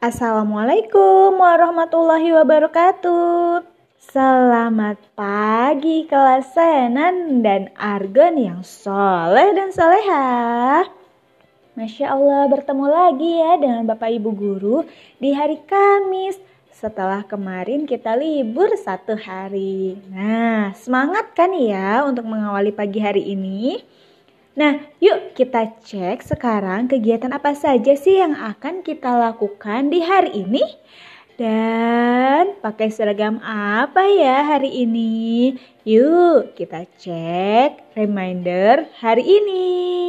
Assalamualaikum warahmatullahi wabarakatuh. Selamat pagi kelas Senan dan Argon yang soleh dan soleha. Masya Allah bertemu lagi ya dengan Bapak Ibu Guru di hari Kamis setelah kemarin kita libur satu hari. Nah semangat kan ya untuk mengawali pagi hari ini? Nah, yuk kita cek sekarang kegiatan apa saja sih yang akan kita lakukan di hari ini. Dan pakai seragam apa ya hari ini? Yuk kita cek reminder hari ini.